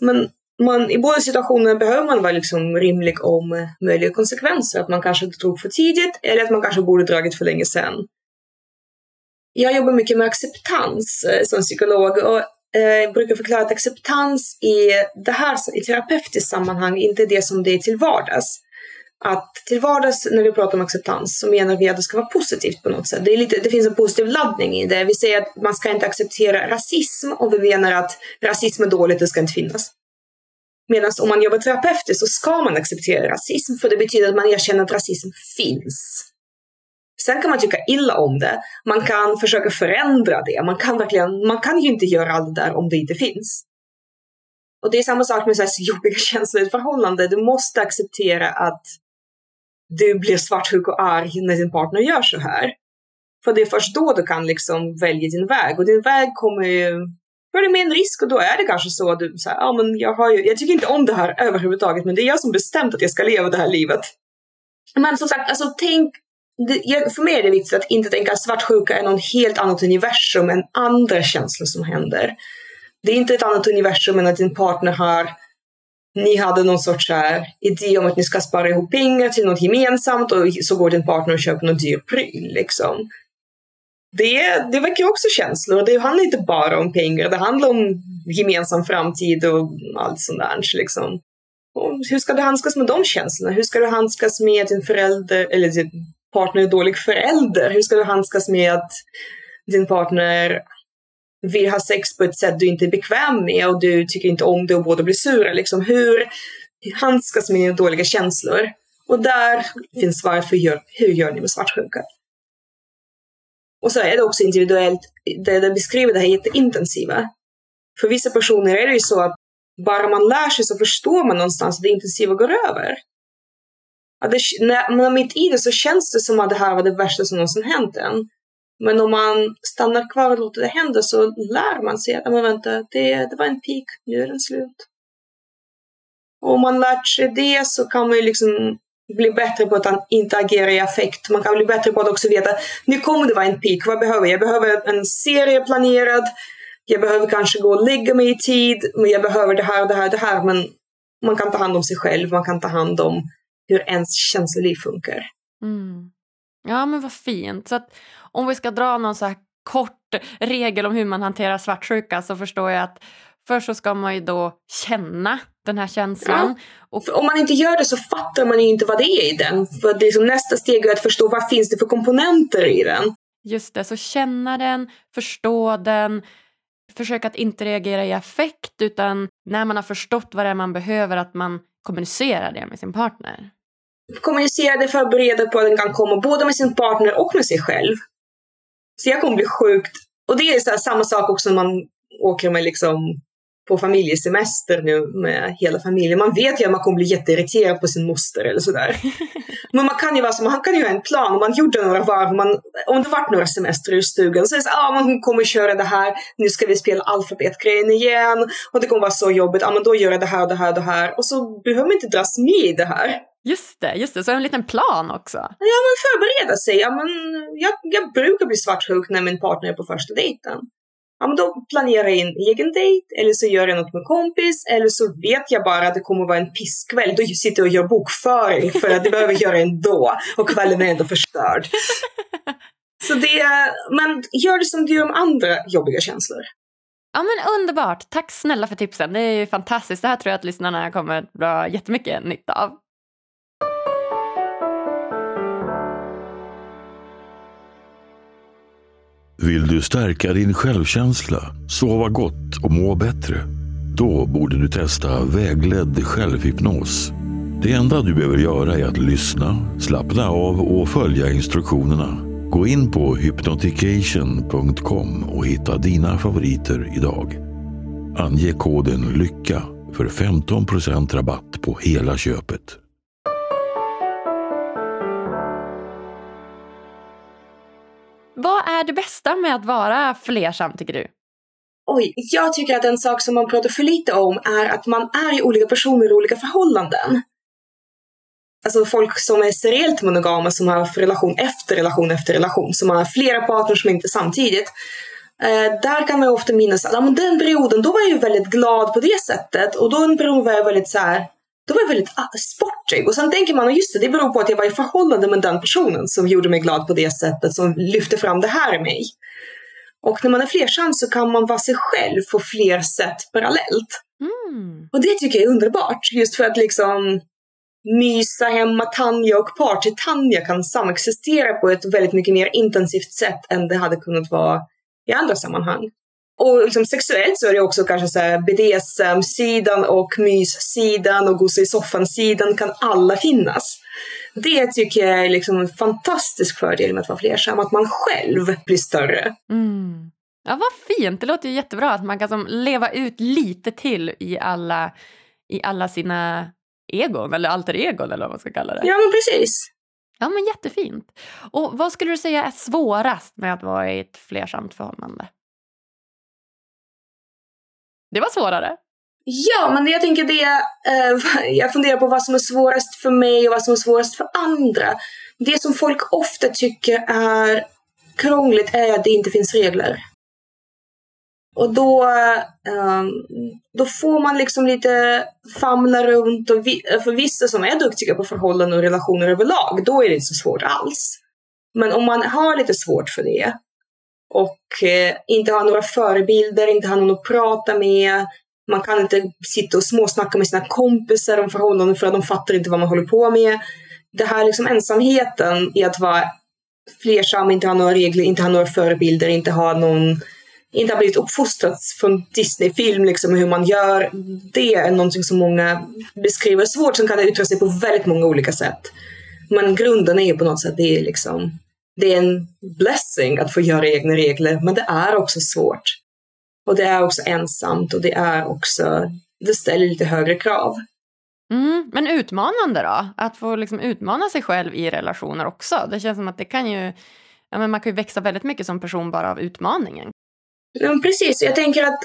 Men man, i båda situationerna behöver man vara liksom rimlig om möjliga konsekvenser. Att man kanske inte tog för tidigt eller att man kanske borde dragit för länge sedan. Jag jobbar mycket med acceptans eh, som psykolog och eh, brukar förklara att acceptans i det här i terapeutiskt sammanhang inte är det som det är till vardags. Att till vardags när vi pratar om acceptans så menar vi att det ska vara positivt på något sätt. Det, är lite, det finns en positiv laddning i det. Vi säger att man ska inte acceptera rasism och vi menar att rasism är dåligt, det ska inte finnas. Medan om man jobbar terapeutiskt så ska man acceptera rasism för det betyder att man erkänner att rasism finns. Sen kan man tycka illa om det. Man kan försöka förändra det. Man kan, verkligen, man kan ju inte göra allt det där om det inte finns. Och det är samma sak med så här jobbiga känslor i ett förhållande. Du måste acceptera att du blir svartsjuk och arg när din partner gör så här. För det är först då du kan liksom välja din väg. Och din väg kommer ju då är det mer en risk och då är det kanske så att du säger, ja men jag har ju, jag tycker inte om det här överhuvudtaget men det är jag som bestämt att jag ska leva det här livet. Men som sagt, alltså tänk det, för mig är det viktigt att inte tänka att svartsjuka är någon helt annat universum än andra känslor som händer. Det är inte ett annat universum än att din partner har ni hade någon sorts här idé om att ni ska spara ihop pengar till något gemensamt och så går din partner och köper någon dyr pryl. Liksom. Det, det väcker också känslor. Det handlar inte bara om pengar, det handlar om gemensam framtid och allt sånt där. Liksom. Och hur ska du handskas med de känslorna? Hur ska du handskas med din förälder, eller din partner är dålig förälder? Hur ska du handskas med att din partner vill ha sex på ett sätt du inte är bekväm med och du tycker inte om det och båda blir sura? Liksom, hur handskas med dina dåliga känslor? Och där finns svaret för hur, hur gör ni med svartsjuka? Och så är det också individuellt, det, det beskriver det här jätteintensiva. För vissa personer är det ju så att bara man lär sig så förstår man någonstans att det intensiva går över. Att det, när man är mitt i det så känns det som att det här var det värsta som någonsin hänt en. Men om man stannar kvar och låter det hända så lär man sig att, men vänta, det, det var en peak, nu är den slut. Och om man lärt sig det så kan man ju liksom bli bättre på att inte agera i affekt. Man kan bli bättre på att också veta, nu kommer det vara en peak, vad behöver jag? Jag behöver en serie planerad, jag behöver kanske gå och lägga mig i tid, men jag behöver det här och det här och det här. Men man kan ta hand om sig själv, man kan ta hand om hur ens känsloliv funkar. Mm. Ja men vad fint. Så att om vi ska dra någon så här kort regel om hur man hanterar svartsjuka så förstår jag att först så ska man ju då känna den här känslan. Ja. Och om man inte gör det så fattar man ju inte vad det är i den. För det liksom nästa steg är att förstå vad finns det för komponenter i den. Just det, så känna den, förstå den, försöka att inte reagera i affekt utan när man har förstått vad det är man behöver att man kommunicerar det med sin partner. Kommunicera det, förbereda på att den kan komma både med sin partner och med sig själv. Så jag kommer bli sjukt. Och det är så samma sak också när man åker med liksom på familjesemester nu med hela familjen. Man vet ju att man kommer bli jätteirriterad på sin moster eller sådär. Men man kan ju vara som, man kan ju ha en plan. Om man gjorde några varv, man, om det vart några semester i stugan, så är det så ah, men hon kommer köra det här, nu ska vi spela alfabetgrejen igen, och det kommer vara så jobbigt, ah, men då gör jag det här och det här och det här. Och så behöver man inte dras med i det här. Just det, just det. Så en liten plan också. Ja, men förbereda sig. Ja, men jag, jag brukar bli svartsjuk när min partner är på första dejten ja, men då planerar jag in egen dejt eller så gör jag något med kompis eller så vet jag bara att det kommer vara en pisskväll. Då sitter jag och gör bokföring för att det behöver jag göra ändå och kvällen är ändå förstörd. Så det, men gör det som du gör med andra jobbiga känslor. Ja men underbart, tack snälla för tipsen. Det är fantastiskt. Det här tror jag att lyssnarna kommer att dra jättemycket nytta av. Vill du stärka din självkänsla, sova gott och må bättre? Då borde du testa vägledd självhypnos. Det enda du behöver göra är att lyssna, slappna av och följa instruktionerna. Gå in på hypnotication.com och hitta dina favoriter idag. Ange koden LYCKA för 15% rabatt på hela köpet. Vad är det bästa med att vara flersam tycker du? Oj, jag tycker att en sak som man pratar för lite om är att man är i olika personer i olika förhållanden. Alltså folk som är seriellt monogama som har haft relation efter relation efter relation, som har flera partners men inte samtidigt. Eh, där kan man ofta minnas att ja, men den perioden, då var jag ju väldigt glad på det sättet och då en period var jag väldigt så här, då var jag väldigt ah, sportig. Och sen tänker man, just det, det beror på att jag var i förhållande med den personen som gjorde mig glad på det sättet, som lyfte fram det här i mig. Och när man är flersam så kan man vara sig själv på fler sätt parallellt. Mm. Och det tycker jag är underbart, just för att liksom mysa hemma Tanja och party-Tanja kan samexistera på ett väldigt mycket mer intensivt sätt än det hade kunnat vara i andra sammanhang. Och liksom sexuellt så är det också kanske så BDSM-sidan och mys-sidan och gosa i soffan-sidan kan alla finnas. Det tycker jag är liksom en fantastisk fördel med att vara flersam, att man själv blir större. Mm. Ja, vad fint! Det låter ju jättebra att man kan som leva ut lite till i alla, i alla sina egon, eller alter egon eller vad man ska kalla det. Ja, men precis. Ja, men jättefint. Och vad skulle du säga är svårast med att vara i ett flersamt förhållande? Det var svårare. Ja, men jag tänker det, eh, jag funderar på vad som är svårast för mig och vad som är svårast för andra. Det som folk ofta tycker är krångligt är att det inte finns regler. Och då, eh, då får man liksom lite famla runt och vi, för vissa som är duktiga på förhållanden och relationer överlag, då är det inte så svårt alls. Men om man har lite svårt för det, och eh, inte ha några förebilder, inte ha någon att prata med. Man kan inte sitta och småsnacka med sina kompisar om förhållanden för att de fattar inte vad man håller på med. Det här liksom ensamheten i att vara flersam, inte ha några regler, inte ha några förebilder, inte ha någon inte ha blivit uppfostrad från Disney-film, liksom hur man gör. Det är någonting som många beskriver svårt, som kan yttra sig på väldigt många olika sätt. Men grunden är ju på något sätt, det är liksom det är en blessing att få göra egna regler, men det är också svårt. Och det är också ensamt och det är också, det ställer lite högre krav. Mm, men utmanande då? Att få liksom utmana sig själv i relationer också. Det känns som att det kan ju, ja, men man kan ju växa väldigt mycket som person bara av utmaningen. Ja, precis, jag tänker att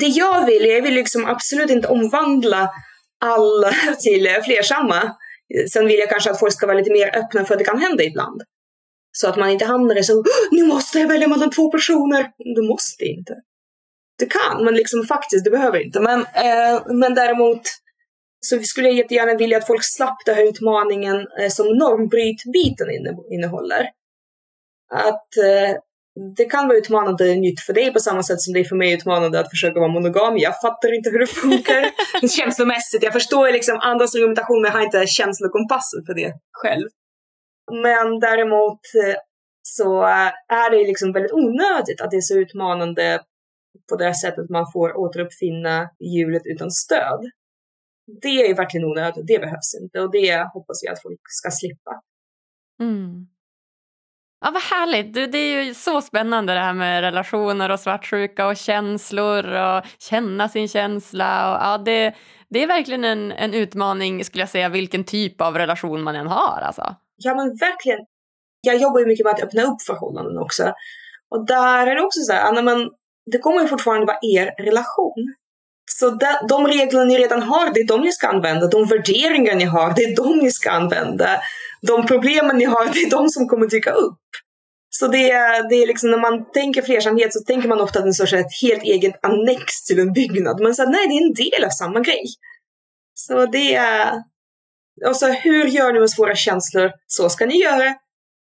det jag vill, jag vill liksom absolut inte omvandla alla till flersamma. Sen vill jag kanske att folk ska vara lite mer öppna för att det kan hända ibland. Så att man inte hamnar i så, nu måste jag välja mellan två personer. Du måste inte. Du kan, men liksom faktiskt, du behöver inte. Men, eh, men däremot så skulle jag jättegärna vilja att folk slapp den här utmaningen eh, som normbrytbiten innehåller. Att eh, det kan vara utmanande nytt för dig på samma sätt som det är för mig utmanande att försöka vara monogam. Jag fattar inte hur det funkar känslomässigt. Jag förstår liksom andras argumentation men jag har inte känslokompassen för det själv. Men däremot eh, så eh, är det liksom väldigt onödigt att det är så utmanande på det sättet att man får återuppfinna hjulet utan stöd. Det är verkligen onödigt, det behövs inte och det hoppas jag att folk ska slippa. Mm. Ja, vad härligt. Du, det är ju så spännande det här med relationer och svartsjuka och känslor och känna sin känsla. Och, ja, det, det är verkligen en, en utmaning, skulle jag säga, vilken typ av relation man än har. Alltså. Ja, men verkligen. Jag jobbar ju mycket med att öppna upp förhållanden också. Och där är det också så här, men det kommer ju fortfarande vara er relation. Så de, de regler ni redan har, det är de ni ska använda. De värderingar ni har, det är de ni ska använda. De problemen ni har, det är de som kommer dyka upp. Så det är, det är liksom när man tänker flersamhet så tänker man ofta att det är ett helt eget annex till en byggnad. Men så nej, det är en del av samma grej. Så det är... Och så hur gör ni med svåra känslor? Så ska ni göra.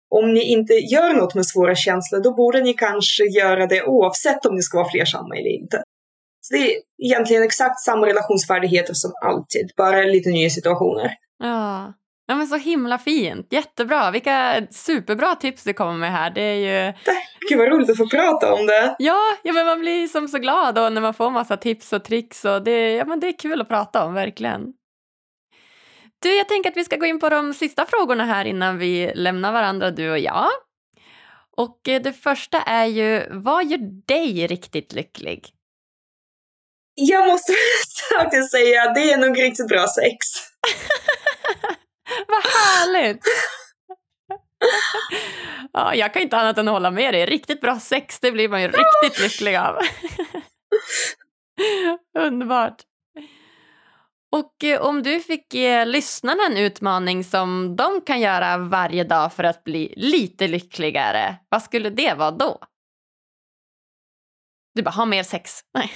Om ni inte gör något med svåra känslor, då borde ni kanske göra det oavsett om ni ska vara flersamma eller inte. Så det är egentligen exakt samma relationsfärdigheter som alltid, bara lite nya situationer. Ja. Ja men så himla fint, jättebra. Vilka superbra tips du kommer med här. Det är ju... Gud vad roligt att få prata om det. Ja, ja men man blir som så glad då när man får massa tips och tricks och det, ja, men det är kul att prata om, verkligen. Du, jag tänker att vi ska gå in på de sista frågorna här innan vi lämnar varandra, du och jag. Och eh, det första är ju, vad gör dig riktigt lycklig? Jag måste faktiskt säga, att det är nog riktigt bra sex. Vad härligt! Ja, jag kan inte annat än hålla med dig. Riktigt bra sex, det blir man ju riktigt lycklig av. Underbart. Och eh, om du fick eh, ge lyssnarna en utmaning som de kan göra varje dag för att bli lite lyckligare, vad skulle det vara då? Du bara, ha mer sex. Nej.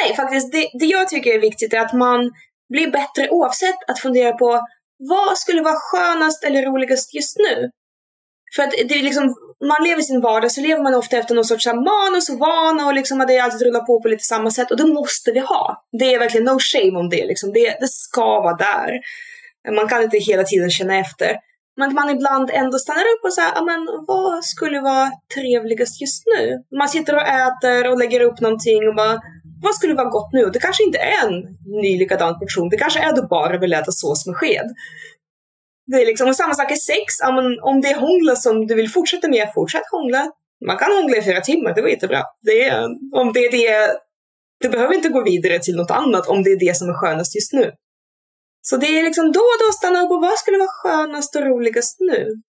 Nej, faktiskt. Det, det jag tycker är viktigt är att man blir bättre oavsett att fundera på vad skulle vara skönast eller roligast just nu? För att det är liksom, man lever sin vardag så lever man ofta efter någon sorts manus och vana och liksom att det alltid rullar på på lite samma sätt och det måste vi ha. Det är verkligen no shame om det liksom. Det, det ska vara där. Man kan inte hela tiden känna efter. Men att man ibland ändå stannar upp och säger, men vad skulle vara trevligast just nu? Man sitter och äter och lägger upp någonting och bara, vad skulle vara gott nu? Det kanske inte är en ny likadan portion. Det kanske är du bara vill äta sås med sked. Det är liksom, och samma sak är sex. Om det är hångla som du vill fortsätta med, fortsätt hångla. Man kan hångla i flera timmar, det var jättebra. Det är, om det är det, det behöver inte gå vidare till något annat om det är det som är skönast just nu. Så det är liksom då och då stanna upp och vad skulle vara skönast och roligast nu?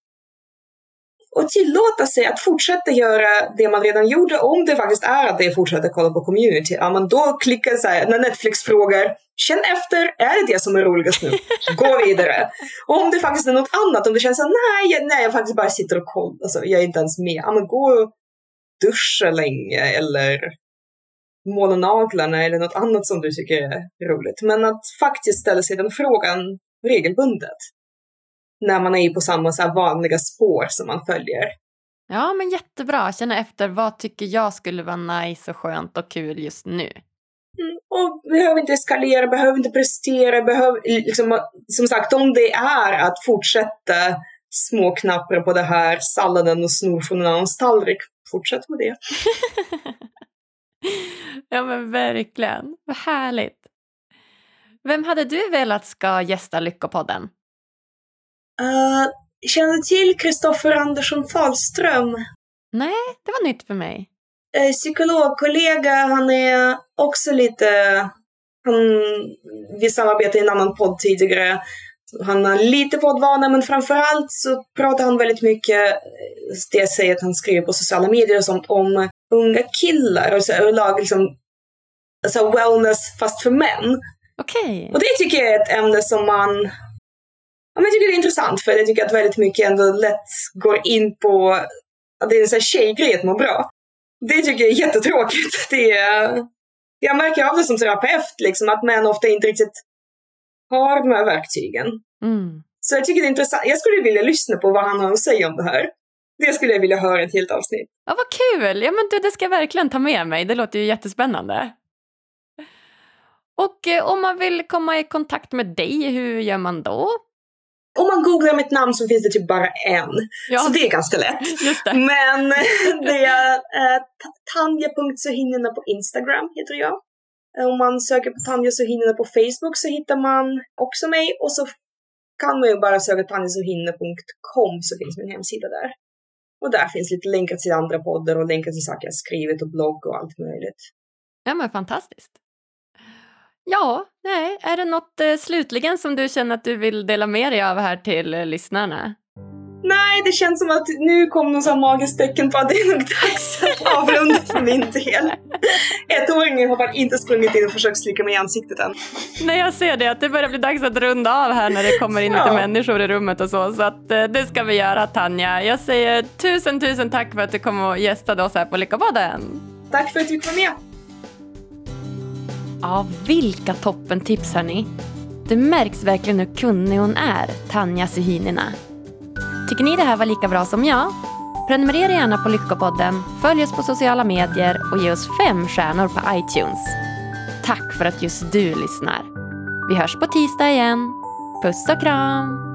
och tillåta sig att fortsätta göra det man redan gjorde om det faktiskt är att det fortsätter fortsätta kolla på community. Ja, men då klickar så här, när Netflix frågar känn efter, är det det som är roligast nu? Gå vidare. Och om det faktiskt är något annat, om det känns såhär, nej, jag, nej, jag faktiskt bara sitter och kollar, alltså, jag är inte ens med. Ja, men gå och duscha länge eller måla naglarna eller något annat som du tycker är roligt. Men att faktiskt ställa sig den frågan regelbundet när man är på samma så vanliga spår som man följer. Ja, men jättebra. Känna efter vad tycker jag skulle vara nice och skönt och kul just nu. Mm, och behöver inte eskalera, behöver inte prestera, behöver liksom, som sagt om det är att fortsätta småknappra på det här salladen och snor från en annans tallrik, fortsätt med det. ja men verkligen, vad härligt. Vem hade du velat ska gästa Lyckopodden? Uh, känner du till Kristoffer Andersson Fahlström? Nej, det var nytt för mig. Uh, psykologkollega, han är också lite... Han, vi samarbetade i en annan podd tidigare. Han har lite poddvana, men framförallt så pratar han väldigt mycket, det jag säger att han skriver på sociala medier och sånt, om unga killar och så överlag liksom alltså wellness fast för män. Okej. Okay. Och det tycker jag är ett ämne som man ja, men jag tycker det är intressant för jag tycker att väldigt mycket ändå lätt går in på att det är en sån här tjejgrej att må bra. Det tycker jag är jättetråkigt. Det är, jag märker av det som terapeut, liksom, att män ofta inte riktigt har de här verktygen. Mm. Så jag tycker det är intressant. Jag skulle vilja lyssna på vad han har att säga om det här. Det skulle jag vilja höra ett helt avsnitt. Ja, vad kul! Ja, men du, det ska jag verkligen ta med mig. Det låter ju jättespännande. Och eh, om man vill komma i kontakt med dig, hur gör man då? Om man googlar mitt namn så finns det typ bara en. Ja. Så det är ganska lätt. Det. Men det är eh, tanja.sohinina på Instagram heter jag. Om man söker på Tanja Sohinina på Facebook så hittar man också mig och så kan man ju bara söka tanjasohinne.com så finns min hemsida där. Och där finns lite länkar till andra poddar och länkar till saker jag skrivit och blogg och allt möjligt. Ja men fantastiskt. Ja, nej, är det något eh, slutligen som du känner att du vill dela med dig av här till eh, lyssnarna? Nej, det känns som att nu kom någon sån magiskt tecken på att det är nog dags att avrunda för min del. Ettåringen har inte sprungit in och försökt slicka mig i ansiktet än. Nej, jag ser det, att det börjar bli dags att runda av här när det kommer in lite Ja. människor i rummet och så. Så att eh, det ska vi göra, Tanja. Jag säger tusen, tusen tack för att du kom och gästade oss här på Lyckopodden. Tack för att du fick vara med. Ja, vilka toppentips hörni. Det märks verkligen hur kunnig hon är, Tanja Suhinina. Tycker ni det här var lika bra som jag? Prenumerera gärna på Lyckopodden, följ oss på sociala medier och ge oss fem stjärnor på iTunes. Tack för att just du lyssnar. Vi hörs på tisdag igen. Puss och kram!